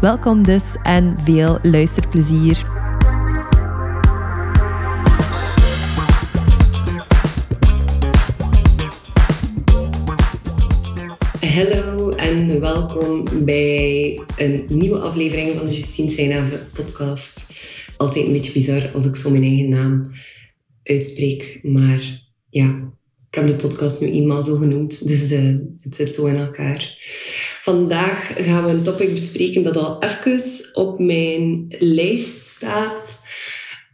Welkom dus en veel luisterplezier. Hallo en welkom bij een nieuwe aflevering van de Justine Seinave podcast. Altijd een beetje bizar als ik zo mijn eigen naam uitspreek, maar ja, ik heb de podcast nu eenmaal zo genoemd, dus uh, het zit zo in elkaar. Vandaag gaan we een topic bespreken dat al even op mijn lijst staat.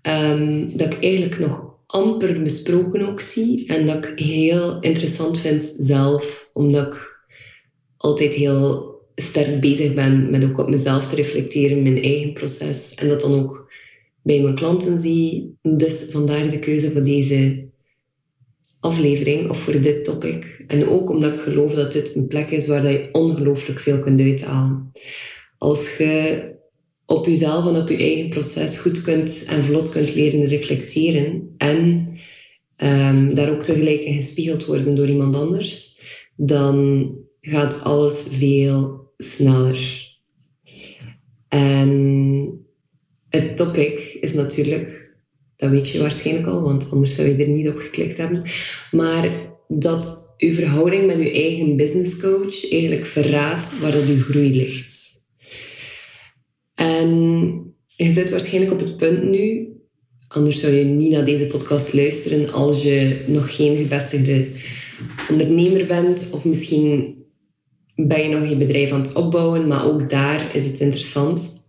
Um, dat ik eigenlijk nog amper besproken ook zie. En dat ik heel interessant vind zelf. Omdat ik altijd heel sterk bezig ben met ook op mezelf te reflecteren. Mijn eigen proces. En dat dan ook bij mijn klanten zie. Dus vandaar de keuze voor deze aflevering of voor dit topic. En ook omdat ik geloof dat dit een plek is waar je ongelooflijk veel kunt uithalen. Als je op jezelf en op je eigen proces goed kunt en vlot kunt leren reflecteren en um, daar ook tegelijk in gespiegeld worden door iemand anders, dan gaat alles veel sneller. En het topic is natuurlijk dat weet je waarschijnlijk al, want anders zou je er niet op geklikt hebben. Maar dat uw verhouding met uw eigen business coach eigenlijk verraadt waar dat uw groei ligt. En je zit waarschijnlijk op het punt nu, anders zou je niet naar deze podcast luisteren als je nog geen gevestigde ondernemer bent of misschien ben je nog je bedrijf aan het opbouwen, maar ook daar is het interessant.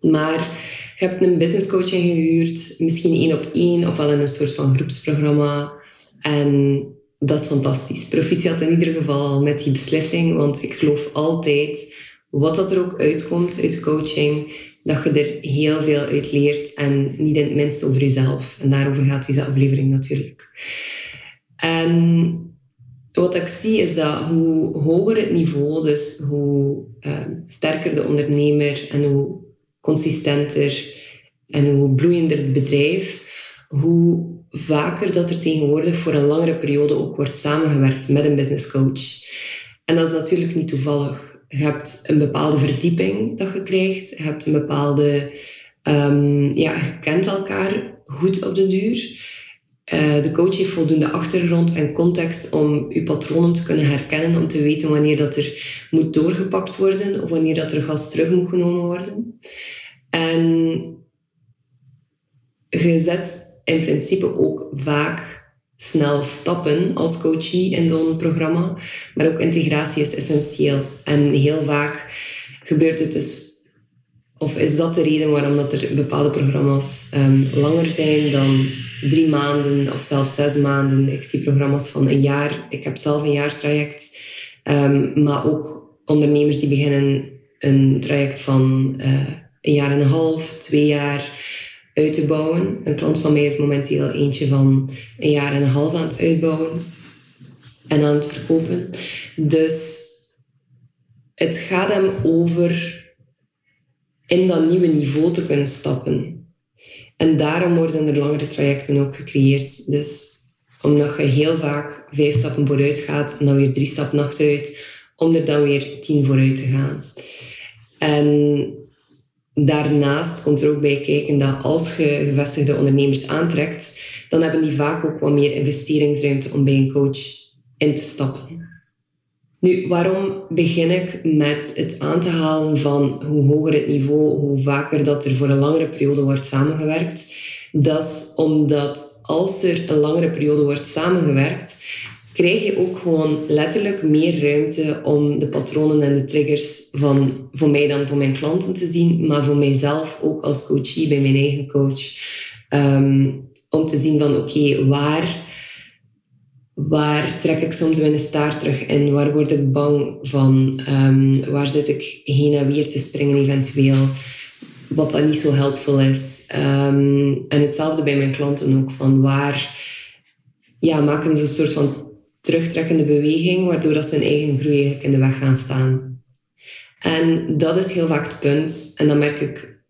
Maar je hebt een business coach ingehuurd, misschien één op één of wel in een soort van groepsprogramma. En dat is fantastisch. Proficiat in ieder geval met die beslissing, want ik geloof altijd, wat dat er ook uitkomt uit coaching, dat je er heel veel uit leert en niet in het minst over jezelf. En daarover gaat deze aflevering natuurlijk. En wat ik zie is dat hoe hoger het niveau, dus hoe uh, sterker de ondernemer en hoe consistenter en hoe bloeiender het bedrijf, hoe vaker dat er tegenwoordig voor een langere periode ook wordt samengewerkt met een business coach. En dat is natuurlijk niet toevallig. Je hebt een bepaalde verdieping dat je hebt een bepaalde... Um, ja, kent elkaar goed op de duur. Uh, de coach heeft voldoende achtergrond en context om je patronen te kunnen herkennen, om te weten wanneer dat er moet doorgepakt worden of wanneer dat er gas terug moet genomen worden. En je zet in principe ook vaak snel stappen als coachie in zo'n programma. Maar ook integratie is essentieel. En heel vaak gebeurt het dus, of is dat de reden waarom dat er bepaalde programma's um, langer zijn dan drie maanden of zelfs zes maanden. Ik zie programma's van een jaar. Ik heb zelf een jaartraject. Um, maar ook ondernemers die beginnen een traject van uh, een jaar en een half, twee jaar uit te bouwen. Een klant van mij is momenteel eentje van een jaar en een half aan het uitbouwen en aan het verkopen. Dus het gaat hem over in dat nieuwe niveau te kunnen stappen. En daarom worden er langere trajecten ook gecreëerd. Dus omdat je heel vaak vijf stappen vooruit gaat en dan weer drie stappen achteruit, om er dan weer tien vooruit te gaan. En Daarnaast komt er ook bij kijken dat als je gevestigde ondernemers aantrekt, dan hebben die vaak ook wat meer investeringsruimte om bij een coach in te stappen. Nu, waarom begin ik met het aan te halen van hoe hoger het niveau, hoe vaker dat er voor een langere periode wordt samengewerkt? Dat is omdat als er een langere periode wordt samengewerkt, krijg je ook gewoon letterlijk meer ruimte om de patronen en de triggers van voor mij dan voor mijn klanten te zien, maar voor mijzelf ook als coachie bij mijn eigen coach. Um, om te zien van oké, waar, Waar trek ik soms mijn staart terug in? Waar word ik bang van? Ehm, waar zit ik heen en weer te springen eventueel? Wat dan niet zo helpvol is. Ehm, en hetzelfde bij mijn klanten ook. Van waar ja, maken ze een soort van terugtrekkende beweging, waardoor dat ze hun eigen groei in de weg gaan staan. En dat is heel vaak het punt. En dan merk ik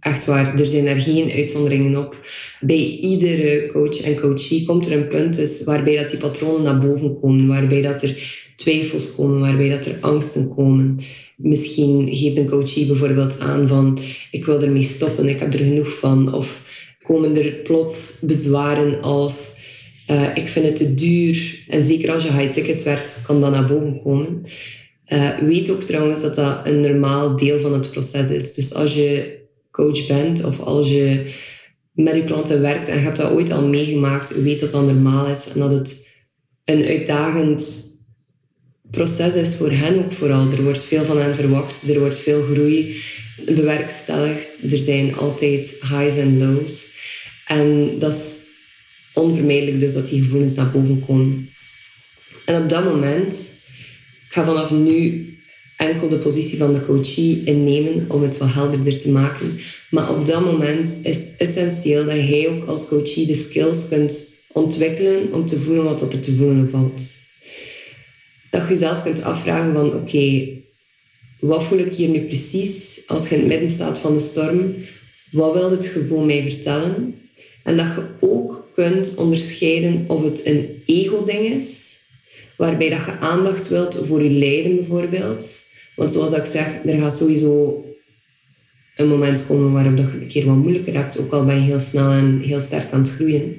echt waar, er zijn er geen uitzonderingen op. Bij iedere coach en coachie komt er een punt dus waarbij dat die patronen naar boven komen, waarbij dat er twijfels komen, waarbij dat er angsten komen. Misschien geeft een coachie bijvoorbeeld aan van ik wil ermee stoppen, ik heb er genoeg van. Of komen er plots bezwaren als uh, ik vind het te duur. En zeker als je high ticket werkt, kan dat naar boven komen. Uh, weet ook trouwens dat dat een normaal deel van het proces is. Dus als je coach bent of als je met je klanten werkt en je hebt dat ooit al meegemaakt, weet dat dat normaal is en dat het een uitdagend proces is voor hen ook vooral. Er wordt veel van hen verwacht, er wordt veel groei bewerkstelligd. Er zijn altijd highs en lows. En dat is onvermijdelijk dus dat die gevoelens naar boven komen. En op dat moment, ga vanaf nu enkel de positie van de coachie innemen om het wat helderder te maken. Maar op dat moment is het essentieel dat jij ook als coachie de skills kunt ontwikkelen om te voelen wat er te voelen valt. Dat je jezelf kunt afvragen van oké, wat voel ik hier nu precies als je in het midden staat van de storm? Wat wil het gevoel mij vertellen? En dat je ook kunt onderscheiden of het een ego-ding is, waarbij dat je aandacht wilt voor je lijden bijvoorbeeld. Want zoals ik zeg, er gaat sowieso een moment komen waarop dat je een keer wat moeilijker hebt, ook al ben je heel snel en heel sterk aan het groeien.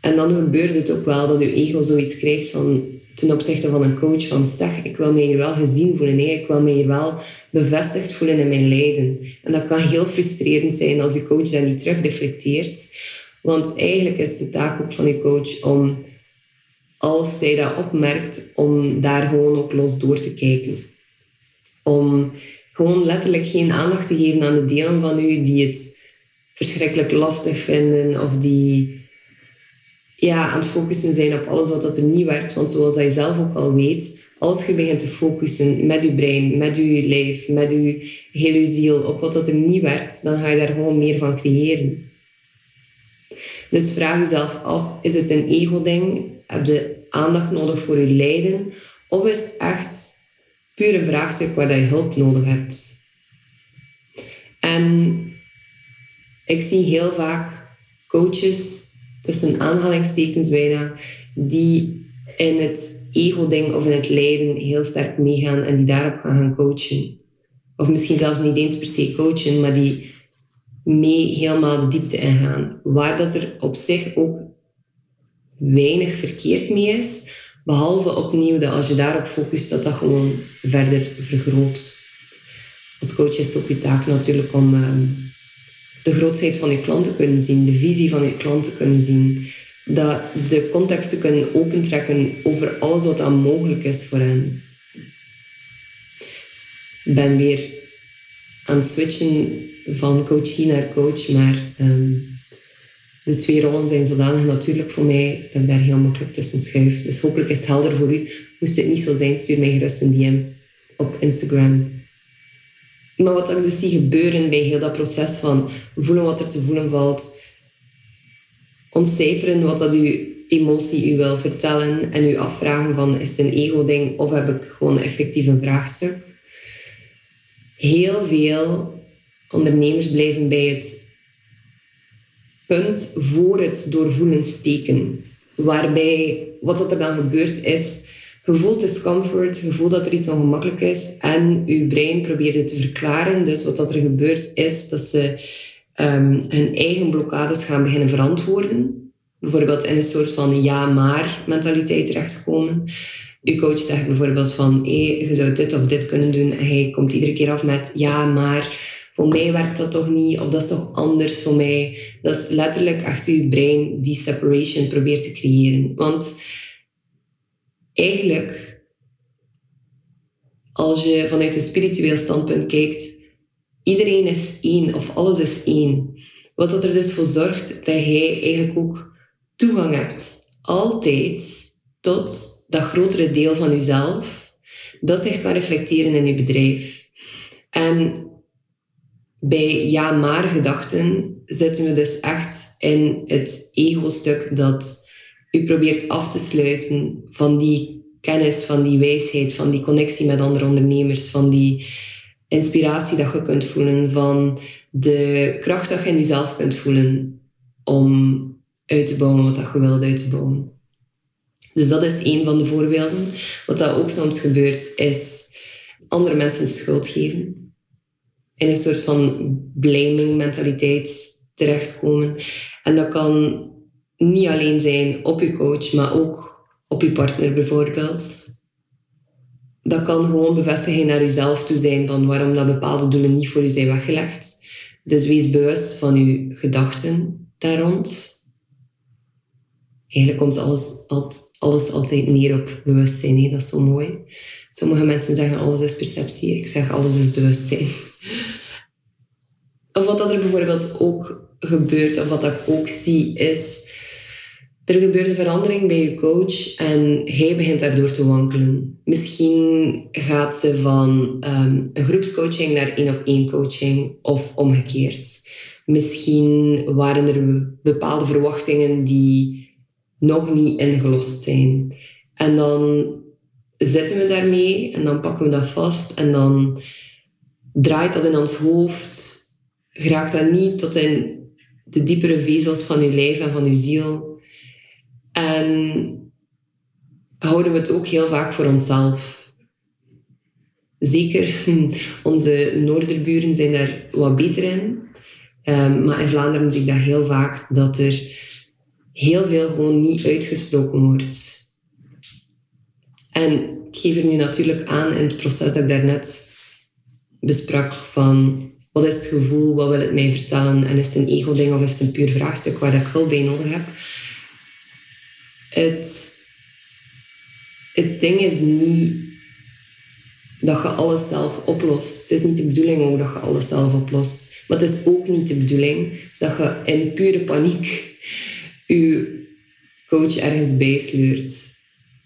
En dan gebeurt het ook wel dat je ego zoiets krijgt van ten opzichte van een coach van zeg, ik wil mij hier wel gezien voelen, nee, ik wil mij hier wel bevestigd voelen in mijn lijden. En dat kan heel frustrerend zijn als je coach dat niet terugreflecteert. Want eigenlijk is de taak ook van je coach om, als zij dat opmerkt, om daar gewoon ook los door te kijken. Om gewoon letterlijk geen aandacht te geven aan de delen van u die het verschrikkelijk lastig vinden of die ja, aan het focussen zijn op alles wat dat er niet werkt. Want zoals je zelf ook al weet, als je begint te focussen met je brein, met je lijf, met je hele ziel op wat dat er niet werkt, dan ga je daar gewoon meer van creëren. Dus vraag jezelf af, is het een ego-ding? Heb je aandacht nodig voor je lijden? Of is het echt puur een vraagstuk waar je hulp nodig hebt? En ik zie heel vaak coaches, tussen aanhalingstekens bijna, die in het ego-ding of in het lijden heel sterk meegaan en die daarop gaan gaan coachen. Of misschien zelfs niet eens per se coachen, maar die mee helemaal de diepte ingaan. Waar dat er op zich ook weinig verkeerd mee is, behalve opnieuw dat als je daarop focust, dat dat gewoon verder vergroot. Als coach is het ook je taak natuurlijk om ehm, de grootheid van je klant te kunnen zien, de visie van je klant te kunnen zien, dat de context te kunnen opentrekken over alles wat dan mogelijk is voor hen. Ik ben weer aan het switchen van coachie naar coach, maar ehm, de twee rollen zijn zodanig natuurlijk voor mij dat ik daar heel makkelijk tussen schuif. Dus hopelijk is het helder voor u. Moest het niet zo zijn, stuur mij gerust een DM op Instagram. Maar wat ik dus zie gebeuren bij heel dat proces van voelen wat er te voelen valt, ontcijferen wat dat uw emotie u wil vertellen en u afvragen van is het een ego-ding of heb ik gewoon effectief een vraagstuk. Heel veel ondernemers blijven bij het punt voor het doorvoelen steken. Waarbij wat er dan gebeurt is, je voelt discomfort, je voelt dat er iets ongemakkelijk is en je brein probeert het te verklaren. Dus wat er gebeurt is dat ze um, hun eigen blokkades gaan beginnen verantwoorden. Bijvoorbeeld in een soort van ja-maar mentaliteit terechtkomen. Je coach zegt bijvoorbeeld van hey, je zou dit of dit kunnen doen en hij komt iedere keer af met ja, maar voor mij werkt dat toch niet, of dat is toch anders voor mij. Dat is letterlijk achter je brein die separation probeert te creëren. Want eigenlijk, als je vanuit een spiritueel standpunt kijkt, iedereen is één, of alles is één. Wat dat er dus voor zorgt dat jij eigenlijk ook toegang hebt altijd tot dat grotere deel van jezelf dat zich kan reflecteren in je bedrijf. En bij ja maar gedachten zitten we dus echt in het ego-stuk dat u probeert af te sluiten van die kennis, van die wijsheid, van die connectie met andere ondernemers, van die inspiratie dat je kunt voelen, van de kracht dat je in jezelf kunt voelen om uit te bouwen wat dat je wilt uit te bouwen. Dus dat is een van de voorbeelden. Wat dat ook soms gebeurt, is andere mensen schuld geven. In een soort van blaming mentaliteit terechtkomen. En dat kan niet alleen zijn op je coach, maar ook op je partner bijvoorbeeld. Dat kan gewoon bevestiging naar jezelf toe zijn van waarom dat bepaalde doelen niet voor je zijn weggelegd. Dus wees bewust van je gedachten daar rond. Eigenlijk komt alles, alles altijd neer op bewustzijn. Dat is zo mooi. Sommige mensen zeggen alles is perceptie. Ik zeg alles is bewustzijn. Of wat dat er bijvoorbeeld ook gebeurt, of wat ik ook zie, is... Er gebeurt een verandering bij je coach en hij begint daardoor te wankelen. Misschien gaat ze van um, een groepscoaching naar één-op-één coaching of omgekeerd. Misschien waren er bepaalde verwachtingen die nog niet ingelost zijn. En dan zitten we daarmee en dan pakken we dat vast en dan draait dat in ons hoofd. Geraakt dat niet tot in de diepere vezels van je lijf en van je ziel. En houden we het ook heel vaak voor onszelf. Zeker onze noorderburen zijn daar wat beter in. Um, maar in Vlaanderen zie ik dat heel vaak, dat er heel veel gewoon niet uitgesproken wordt. En ik geef er nu natuurlijk aan in het proces dat ik daarnet besprak van wat is het gevoel, wat wil het mij vertellen en is het een ego-ding of is het een puur vraagstuk waar ik hulp bij nodig heb. Het, het ding is niet dat je alles zelf oplost. Het is niet de bedoeling ook dat je alles zelf oplost. Maar het is ook niet de bedoeling dat je in pure paniek je coach ergens bijsleurt.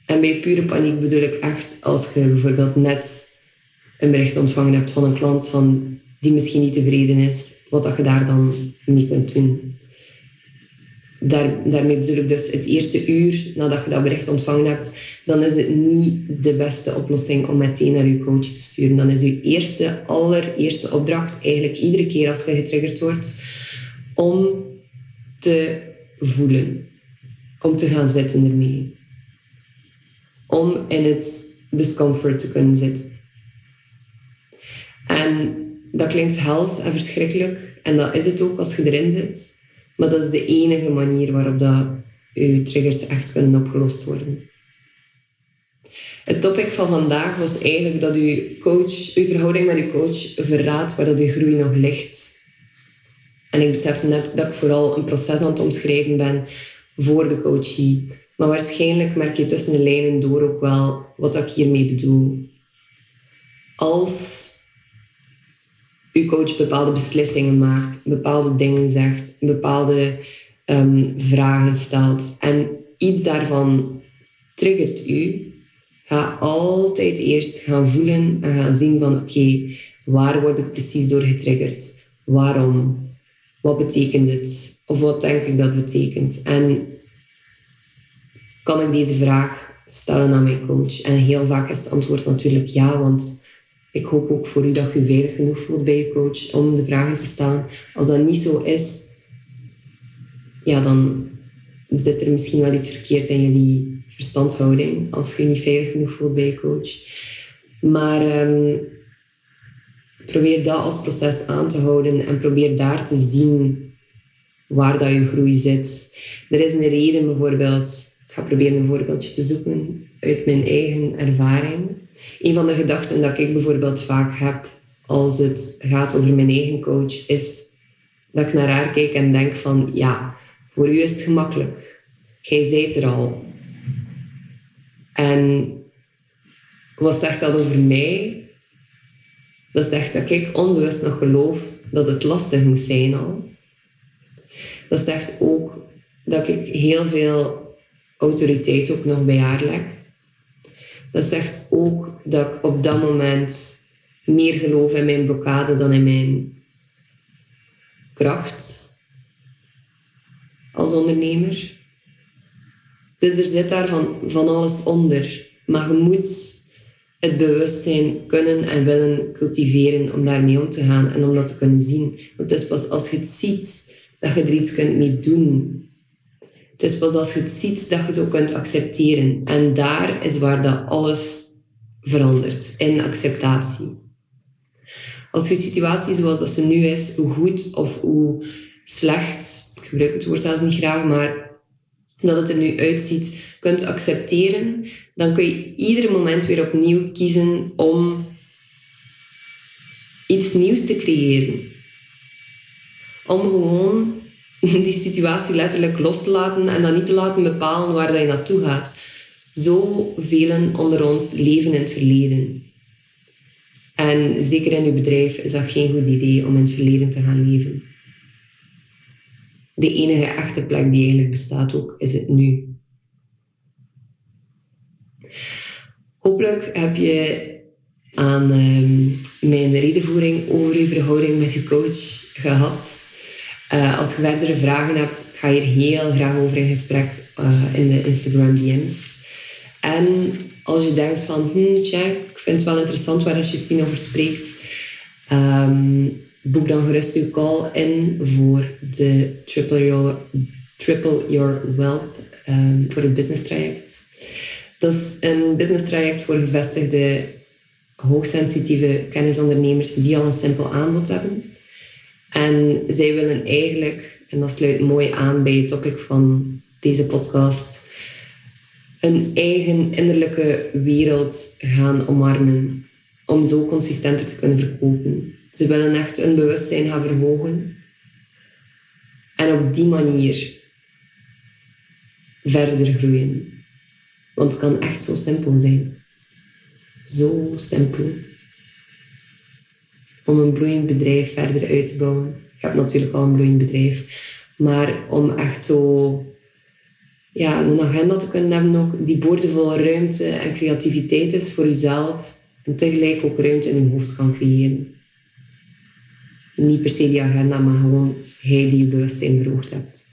En bij pure paniek bedoel ik echt als je bijvoorbeeld net een bericht ontvangen hebt van een klant van die misschien niet tevreden is, wat dat je daar dan mee kunt doen. Daar, daarmee bedoel ik dus het eerste uur nadat je dat bericht ontvangen hebt, dan is het niet de beste oplossing om meteen naar je coach te sturen. Dan is je eerste, allereerste opdracht eigenlijk iedere keer als je getriggerd wordt, om te voelen. Om te gaan zitten ermee. Om in het discomfort te kunnen zitten. En dat klinkt hels en verschrikkelijk. En dat is het ook als je erin zit. Maar dat is de enige manier waarop dat je triggers echt kunnen opgelost worden. Het topic van vandaag was eigenlijk dat je coach, uw verhouding met je coach verraadt waar dat je groei nog ligt. En ik besef net dat ik vooral een proces aan het omschrijven ben voor de coachie. Maar waarschijnlijk merk je tussen de lijnen door ook wel wat ik hiermee bedoel. Als uw coach bepaalde beslissingen maakt, bepaalde dingen zegt, bepaalde ehm, vragen stelt en iets daarvan triggert u, ga altijd eerst gaan voelen en gaan zien van oké, waar word ik precies door getriggerd? Waarom? Wat betekent het? Of wat denk ik dat betekent? En kan ik deze vraag stellen aan mijn coach? En heel vaak is het antwoord natuurlijk ja, want ik hoop ook voor u dat je veilig genoeg voelt bij je coach om de vragen te stellen. Als dat niet zo is, ja, dan zit er misschien wel iets verkeerd in jullie verstandhouding. Als je je niet veilig genoeg voelt bij je coach. Maar ehm, probeer dat als proces aan te houden en probeer daar te zien waar dat je groei zit. Er is een reden bijvoorbeeld. Ik ga proberen een voorbeeldje te zoeken uit mijn eigen ervaring. Een van de gedachten dat ik bijvoorbeeld vaak heb als het gaat over mijn eigen coach, is dat ik naar haar kijk en denk van, ja, voor u is het gemakkelijk. Jij zijt er al. En wat zegt dat over mij? Dat zegt dat ik onbewust nog geloof dat het lastig moet zijn al. Dat zegt ook dat ik heel veel autoriteit ook nog bij haar leg. Dat zegt ook dat ik op dat moment meer geloof in mijn blokkade dan in mijn kracht als ondernemer. Dus er zit daar van, van alles onder. Maar je moet het bewustzijn kunnen en willen cultiveren om daarmee om te gaan en om dat te kunnen zien. Want het is pas als je het ziet dat je er iets kunt mee doen. Het is pas als je het ziet dat je het ook kunt accepteren. En daar is waar dat alles verandert, in acceptatie. Als je situatie zoals dat ze nu is, hoe goed of hoe slecht, ik gebruik het woord zelf niet graag, maar dat het er nu uitziet, kunt accepteren, dan kun je ieder moment weer opnieuw kiezen om iets nieuws te creëren. Om gewoon die situatie letterlijk los te laten en dan niet te laten bepalen waar dat je naartoe gaat. Zo velen onder ons leven in het verleden. En zeker in uw bedrijf is dat geen goed idee om in het verleden te gaan leven. De enige echte plek die eigenlijk bestaat ook, is het nu. Hopelijk heb je aan ehm, mijn redenvoering over uw verhouding met je coach gehad. Uh, als je verdere vragen hebt, ga je hier heel graag over in gesprek uh, in de Instagram DM's. En als je denkt van, hmm, tja, ik vind het wel interessant waar Justine over spreekt, um, boek dan gerust uw call in voor de Triple Your, Triple Your Wealth, um, voor het business traject. Dat is een business traject voor gevestigde, hoogsensitieve kennisondernemers die al een simpel aanbod hebben. En zij willen eigenlijk, en dat sluit mooi aan bij het topic van deze podcast, een eigen innerlijke wereld gaan omarmen om zo consistenter te kunnen verkopen. Ze willen echt hun bewustzijn gaan verhogen en op die manier verder groeien. Want het kan echt zo simpel zijn. Zo simpel. Om een bloeiend bedrijf verder uit te bouwen. Je hebt natuurlijk al een bloeiend bedrijf. Maar om echt zo ja, een agenda te kunnen hebben ook die boordevolle ruimte en creativiteit is voor jezelf. En tegelijk ook ruimte in je hoofd kan creëren. Niet per se die agenda, maar gewoon hij die je bewustzijn verhoogd hebt.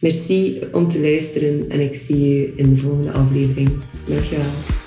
Merci om te luisteren en ik zie je in de volgende aflevering. Dankjewel.